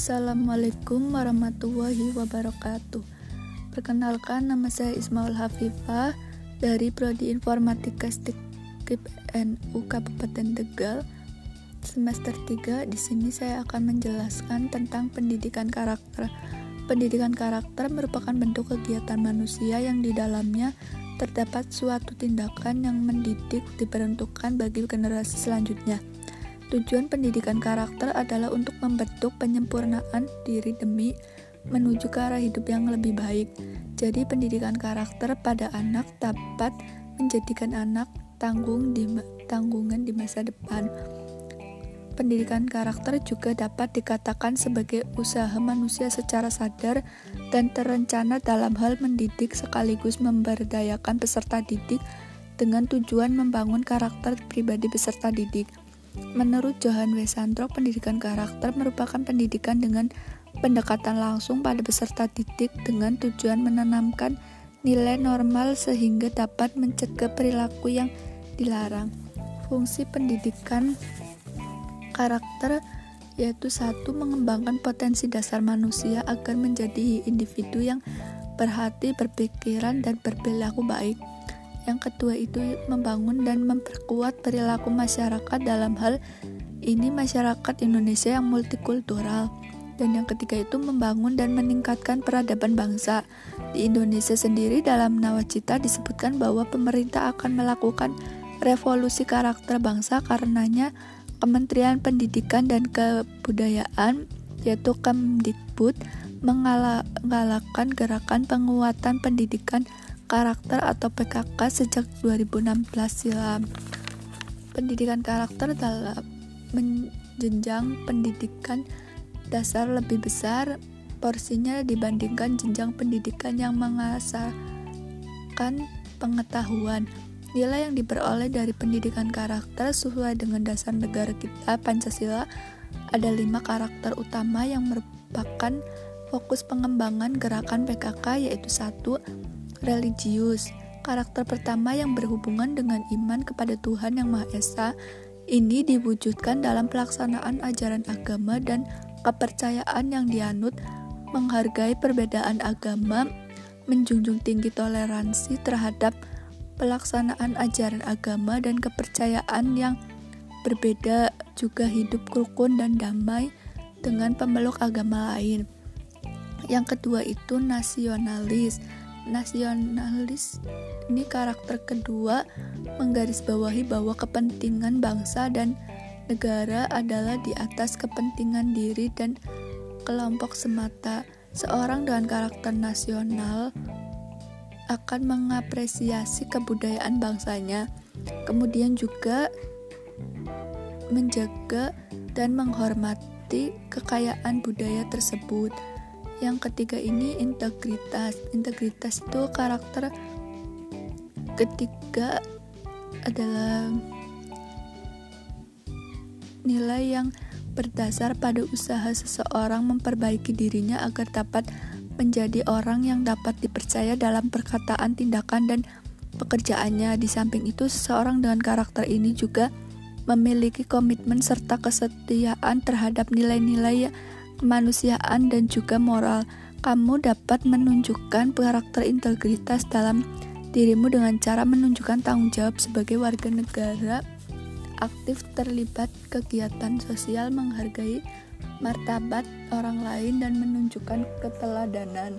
Assalamualaikum warahmatullahi wabarakatuh. Perkenalkan nama saya Ismail Hafifah dari Prodi Informatika Stikip NU Kabupaten Tegal. Semester 3 di sini saya akan menjelaskan tentang pendidikan karakter. Pendidikan karakter merupakan bentuk kegiatan manusia yang di dalamnya terdapat suatu tindakan yang mendidik diperuntukkan bagi generasi selanjutnya. Tujuan pendidikan karakter adalah untuk membentuk penyempurnaan diri demi menuju ke arah hidup yang lebih baik. Jadi, pendidikan karakter pada anak dapat menjadikan anak tanggung di tanggungan di masa depan. Pendidikan karakter juga dapat dikatakan sebagai usaha manusia secara sadar dan terencana dalam hal mendidik sekaligus memberdayakan peserta didik dengan tujuan membangun karakter pribadi peserta didik. Menurut Johan Wesantro, pendidikan karakter merupakan pendidikan dengan pendekatan langsung pada peserta didik dengan tujuan menanamkan nilai normal sehingga dapat mencegah perilaku yang dilarang. Fungsi pendidikan karakter yaitu satu mengembangkan potensi dasar manusia agar menjadi individu yang berhati, berpikiran, dan berperilaku baik. Yang kedua itu membangun dan memperkuat perilaku masyarakat dalam hal ini masyarakat Indonesia yang multikultural. Dan yang ketiga itu membangun dan meningkatkan peradaban bangsa. Di Indonesia sendiri dalam nawacita disebutkan bahwa pemerintah akan melakukan revolusi karakter bangsa karenanya Kementerian Pendidikan dan Kebudayaan yaitu Kemdikbud mengalahkan gerakan penguatan pendidikan karakter atau PKK sejak 2016 silam. Pendidikan karakter dalam menjenjang pendidikan dasar lebih besar porsinya dibandingkan jenjang pendidikan yang mengasahkan pengetahuan. Nilai yang diperoleh dari pendidikan karakter sesuai dengan dasar negara kita Pancasila ada lima karakter utama yang merupakan fokus pengembangan gerakan PKK yaitu satu religius. Karakter pertama yang berhubungan dengan iman kepada Tuhan Yang Maha Esa ini diwujudkan dalam pelaksanaan ajaran agama dan kepercayaan yang dianut, menghargai perbedaan agama, menjunjung tinggi toleransi terhadap pelaksanaan ajaran agama dan kepercayaan yang berbeda, juga hidup rukun dan damai dengan pemeluk agama lain. Yang kedua itu nasionalis nasionalis ini karakter kedua menggarisbawahi bahwa kepentingan bangsa dan negara adalah di atas kepentingan diri dan kelompok semata. Seorang dengan karakter nasional akan mengapresiasi kebudayaan bangsanya, kemudian juga menjaga dan menghormati kekayaan budaya tersebut. Yang ketiga ini integritas. Integritas itu karakter ketiga adalah nilai yang berdasar pada usaha seseorang memperbaiki dirinya agar dapat menjadi orang yang dapat dipercaya dalam perkataan, tindakan, dan pekerjaannya. Di samping itu, seseorang dengan karakter ini juga memiliki komitmen serta kesetiaan terhadap nilai-nilai kemanusiaan dan juga moral. Kamu dapat menunjukkan karakter integritas dalam dirimu dengan cara menunjukkan tanggung jawab sebagai warga negara aktif terlibat kegiatan sosial menghargai martabat orang lain dan menunjukkan keteladanan.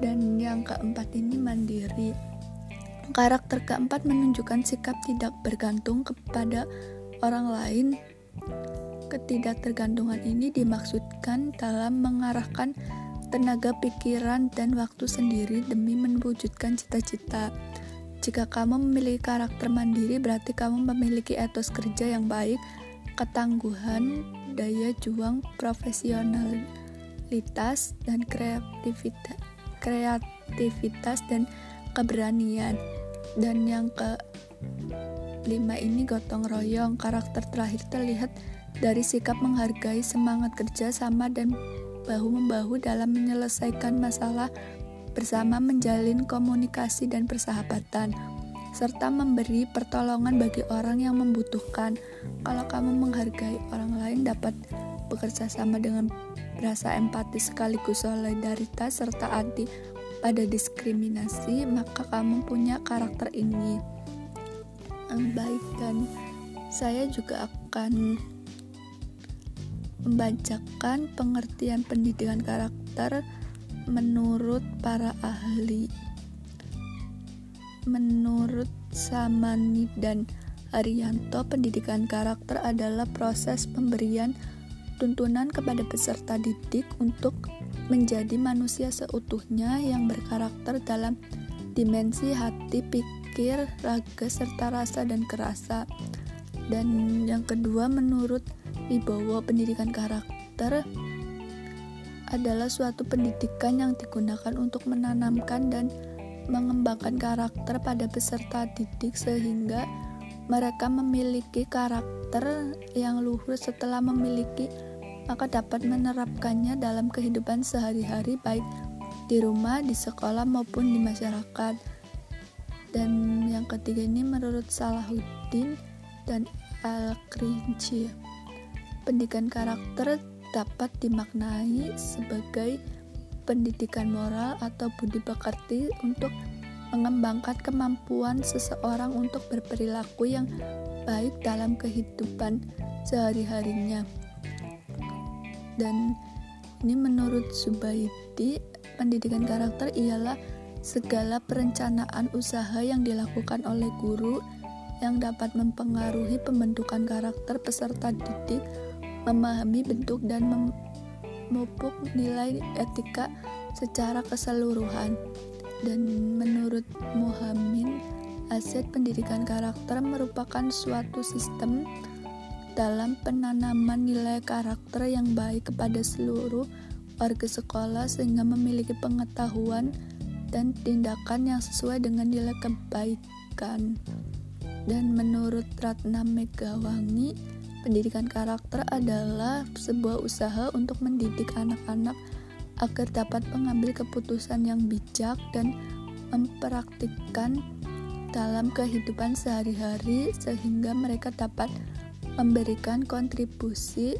Dan yang keempat ini mandiri. Karakter keempat menunjukkan sikap tidak bergantung kepada orang lain Ketidaktergantungan ini dimaksudkan dalam mengarahkan tenaga pikiran dan waktu sendiri demi mewujudkan cita-cita. Jika kamu memiliki karakter mandiri, berarti kamu memiliki etos kerja yang baik, ketangguhan, daya juang, profesionalitas, dan kreativitas, kreativitas dan keberanian. Dan yang ke lima ini gotong royong, karakter terakhir terlihat dari sikap menghargai semangat kerja sama dan bahu-membahu dalam menyelesaikan masalah bersama menjalin komunikasi dan persahabatan serta memberi pertolongan bagi orang yang membutuhkan. Kalau kamu menghargai orang lain dapat bekerja sama dengan rasa empati sekaligus solidaritas serta anti pada diskriminasi, maka kamu punya karakter ini. Baik dan saya juga akan membacakan pengertian pendidikan karakter menurut para ahli. Menurut Samani dan Arianto, pendidikan karakter adalah proses pemberian tuntunan kepada peserta didik untuk menjadi manusia seutuhnya yang berkarakter dalam dimensi hati, pikir, raga, serta rasa dan kerasa. Dan yang kedua, menurut Wibowo, pendidikan karakter adalah suatu pendidikan yang digunakan untuk menanamkan dan mengembangkan karakter pada peserta didik sehingga mereka memiliki karakter yang luhur setelah memiliki maka dapat menerapkannya dalam kehidupan sehari-hari baik di rumah, di sekolah maupun di masyarakat. Dan yang ketiga ini menurut Salahuddin dan Al-Krinci. Pendidikan karakter dapat dimaknai sebagai pendidikan moral atau budi pekerti untuk mengembangkan kemampuan seseorang untuk berperilaku yang baik dalam kehidupan sehari-harinya. Dan ini menurut Subaidi, pendidikan karakter ialah segala perencanaan usaha yang dilakukan oleh guru yang dapat mempengaruhi pembentukan karakter peserta didik, memahami bentuk dan memupuk nilai etika secara keseluruhan. Dan menurut Muhammad, aset pendidikan karakter merupakan suatu sistem dalam penanaman nilai karakter yang baik kepada seluruh warga sekolah sehingga memiliki pengetahuan dan tindakan yang sesuai dengan nilai kebaikan. Dan menurut Ratna Megawangi, pendidikan karakter adalah sebuah usaha untuk mendidik anak-anak agar dapat mengambil keputusan yang bijak dan mempraktikkan dalam kehidupan sehari-hari sehingga mereka dapat memberikan kontribusi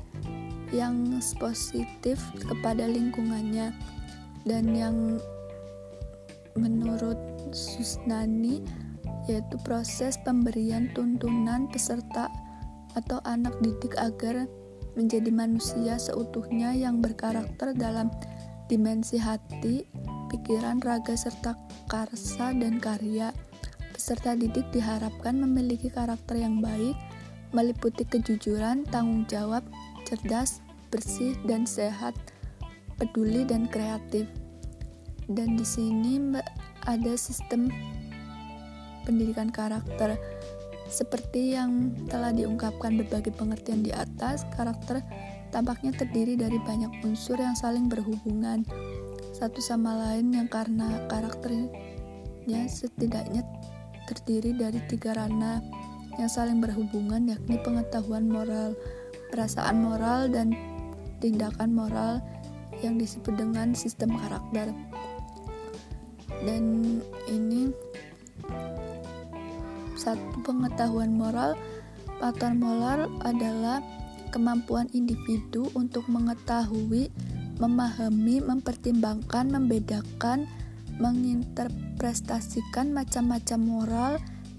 yang positif kepada lingkungannya. Dan yang menurut Susnani yaitu proses pemberian tuntunan peserta atau anak didik agar menjadi manusia seutuhnya yang berkarakter dalam dimensi hati, pikiran, raga, serta karsa dan karya. Peserta didik diharapkan memiliki karakter yang baik, meliputi kejujuran, tanggung jawab, cerdas, bersih dan sehat, peduli dan kreatif. Dan di sini ada sistem pendidikan karakter. Seperti yang telah diungkapkan berbagai pengertian di atas, karakter tampaknya terdiri dari banyak unsur yang saling berhubungan satu sama lain yang karena karakternya setidaknya terdiri dari tiga ranah yang saling berhubungan yakni pengetahuan moral, perasaan moral, dan tindakan moral yang disebut dengan sistem karakter. Dan ini satu pengetahuan moral, pattern moral adalah kemampuan individu untuk mengetahui, memahami, mempertimbangkan, membedakan, menginterpretasikan macam-macam moral,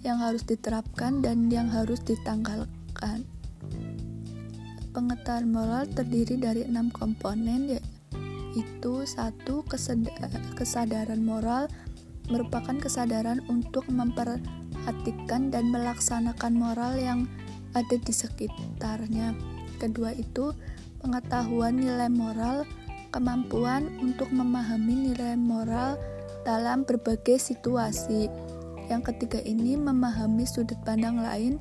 yang harus diterapkan dan yang harus ditanggalkan. Pengetahuan moral terdiri dari enam komponen yaitu satu kesadaran moral merupakan kesadaran untuk memperhatikan dan melaksanakan moral yang ada di sekitarnya. Kedua itu pengetahuan nilai moral, kemampuan untuk memahami nilai moral dalam berbagai situasi. Yang ketiga ini memahami sudut pandang lain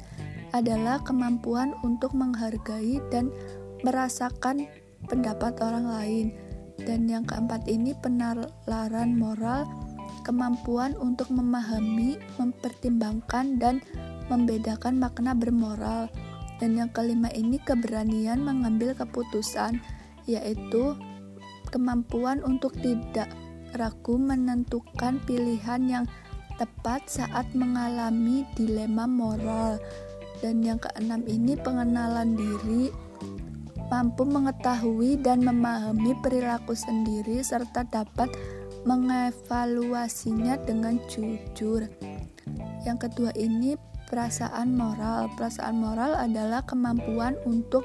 adalah kemampuan untuk menghargai dan merasakan pendapat orang lain. Dan yang keempat ini penalaran moral, kemampuan untuk memahami, mempertimbangkan dan membedakan makna bermoral. Dan yang kelima ini keberanian mengambil keputusan, yaitu kemampuan untuk tidak ragu menentukan pilihan yang tepat saat mengalami dilema moral. Dan yang keenam ini pengenalan diri mampu mengetahui dan memahami perilaku sendiri serta dapat mengevaluasinya dengan jujur. Yang kedua ini perasaan moral. Perasaan moral adalah kemampuan untuk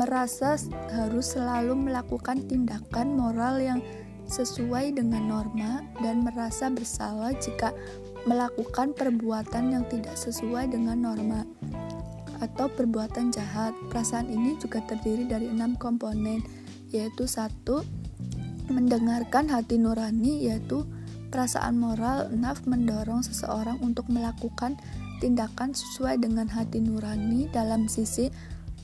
merasa harus selalu melakukan tindakan moral yang sesuai dengan norma dan merasa bersalah jika melakukan perbuatan yang tidak sesuai dengan norma atau perbuatan jahat. Perasaan ini juga terdiri dari enam komponen, yaitu satu mendengarkan hati nurani, yaitu perasaan moral naf mendorong seseorang untuk melakukan tindakan sesuai dengan hati nurani dalam sisi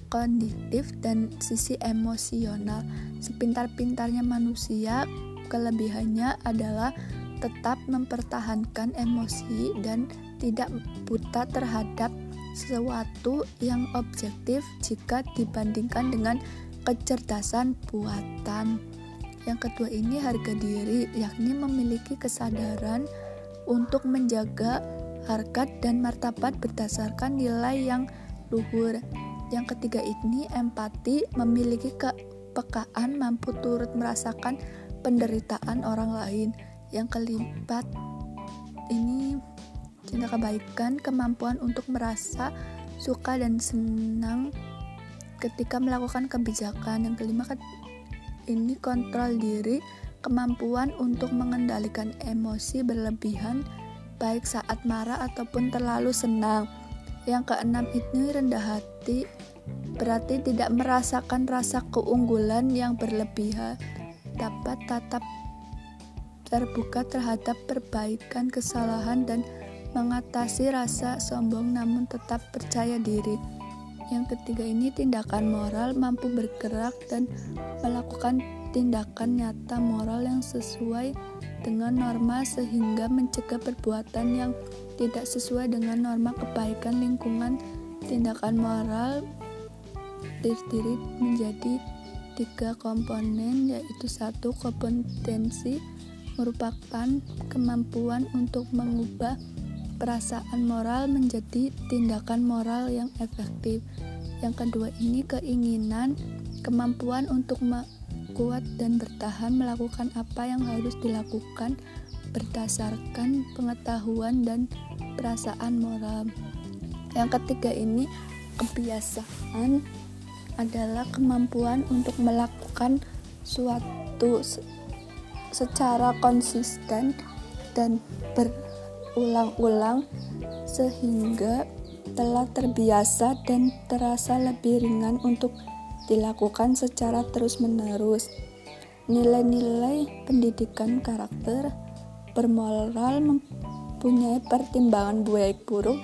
kognitif dan sisi emosional. Sepintar-pintarnya manusia, kelebihannya adalah tetap mempertahankan emosi dan tidak buta terhadap sesuatu yang objektif jika dibandingkan dengan kecerdasan buatan. Yang kedua ini harga diri, yakni memiliki kesadaran untuk menjaga harkat dan martabat berdasarkan nilai yang luhur. Yang ketiga ini empati, memiliki kepekaan mampu turut merasakan penderitaan orang lain. Yang keempat ini cinta kebaikan, kemampuan untuk merasa suka dan senang ketika melakukan kebijakan. Yang kelima ini kontrol diri, kemampuan untuk mengendalikan emosi berlebihan baik saat marah ataupun terlalu senang. Yang keenam ini rendah hati, berarti tidak merasakan rasa keunggulan yang berlebihan dapat tetap terbuka terhadap perbaikan kesalahan dan mengatasi rasa sombong namun tetap percaya diri. Yang ketiga ini tindakan moral mampu bergerak dan melakukan tindakan nyata moral yang sesuai dengan norma sehingga mencegah perbuatan yang tidak sesuai dengan norma kebaikan lingkungan. Tindakan moral terdiri menjadi tiga komponen yaitu satu kompetensi merupakan kemampuan untuk mengubah perasaan moral menjadi tindakan moral yang efektif. Yang kedua ini keinginan, kemampuan untuk kuat dan bertahan melakukan apa yang harus dilakukan berdasarkan pengetahuan dan perasaan moral. Yang ketiga ini kebiasaan adalah kemampuan untuk melakukan suatu secara konsisten dan berulang-ulang sehingga telah terbiasa dan terasa lebih ringan untuk dilakukan secara terus-menerus. Nilai-nilai pendidikan karakter bermoral mempunyai pertimbangan baik buruk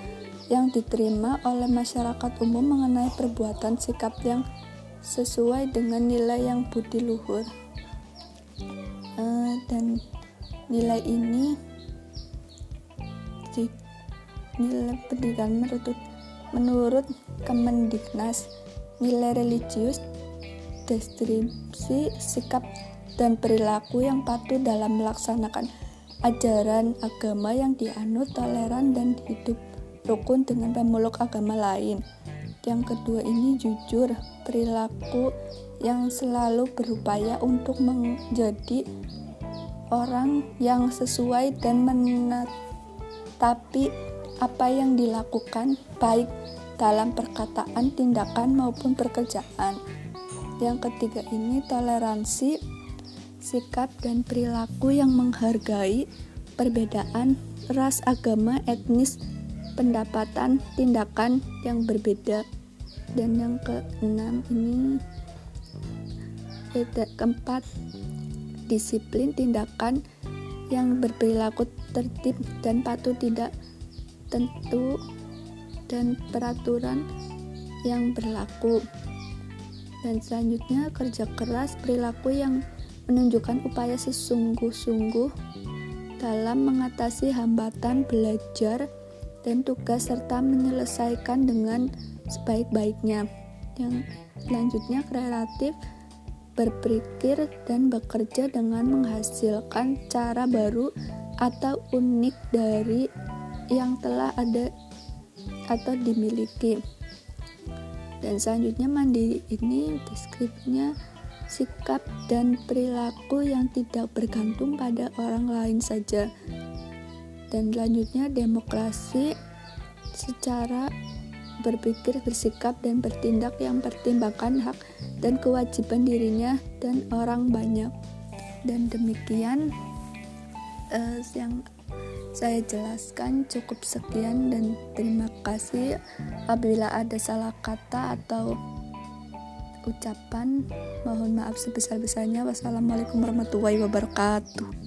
yang diterima oleh masyarakat umum mengenai perbuatan sikap yang sesuai dengan nilai yang budi luhur uh, dan nilai ini nilai pendidikan menurut menurut Kemendiknas nilai religius deskripsi sikap dan perilaku yang patuh dalam melaksanakan ajaran agama yang dianut toleran dan hidup rukun dengan pemeluk agama lain. Yang kedua ini jujur, perilaku yang selalu berupaya untuk menjadi orang yang sesuai dan menetapi apa yang dilakukan baik dalam perkataan, tindakan maupun pekerjaan. Yang ketiga ini toleransi, sikap dan perilaku yang menghargai perbedaan ras, agama, etnis, pendapatan tindakan yang berbeda dan yang keenam ini keempat disiplin tindakan yang berperilaku tertib dan patuh tidak tentu dan peraturan yang berlaku dan selanjutnya kerja keras perilaku yang menunjukkan upaya sesungguh-sungguh dalam mengatasi hambatan belajar dan tugas serta menyelesaikan dengan sebaik-baiknya. Yang selanjutnya kreatif berpikir dan bekerja dengan menghasilkan cara baru atau unik dari yang telah ada atau dimiliki. dan selanjutnya mandiri ini deskripsinya sikap dan perilaku yang tidak bergantung pada orang lain saja dan selanjutnya demokrasi secara berpikir, bersikap, dan bertindak yang pertimbangkan hak dan kewajiban dirinya dan orang banyak. Dan demikian uh, yang saya jelaskan cukup sekian dan terima kasih. Apabila ada salah kata atau ucapan mohon maaf sebesar-besarnya. Wassalamualaikum warahmatullahi wabarakatuh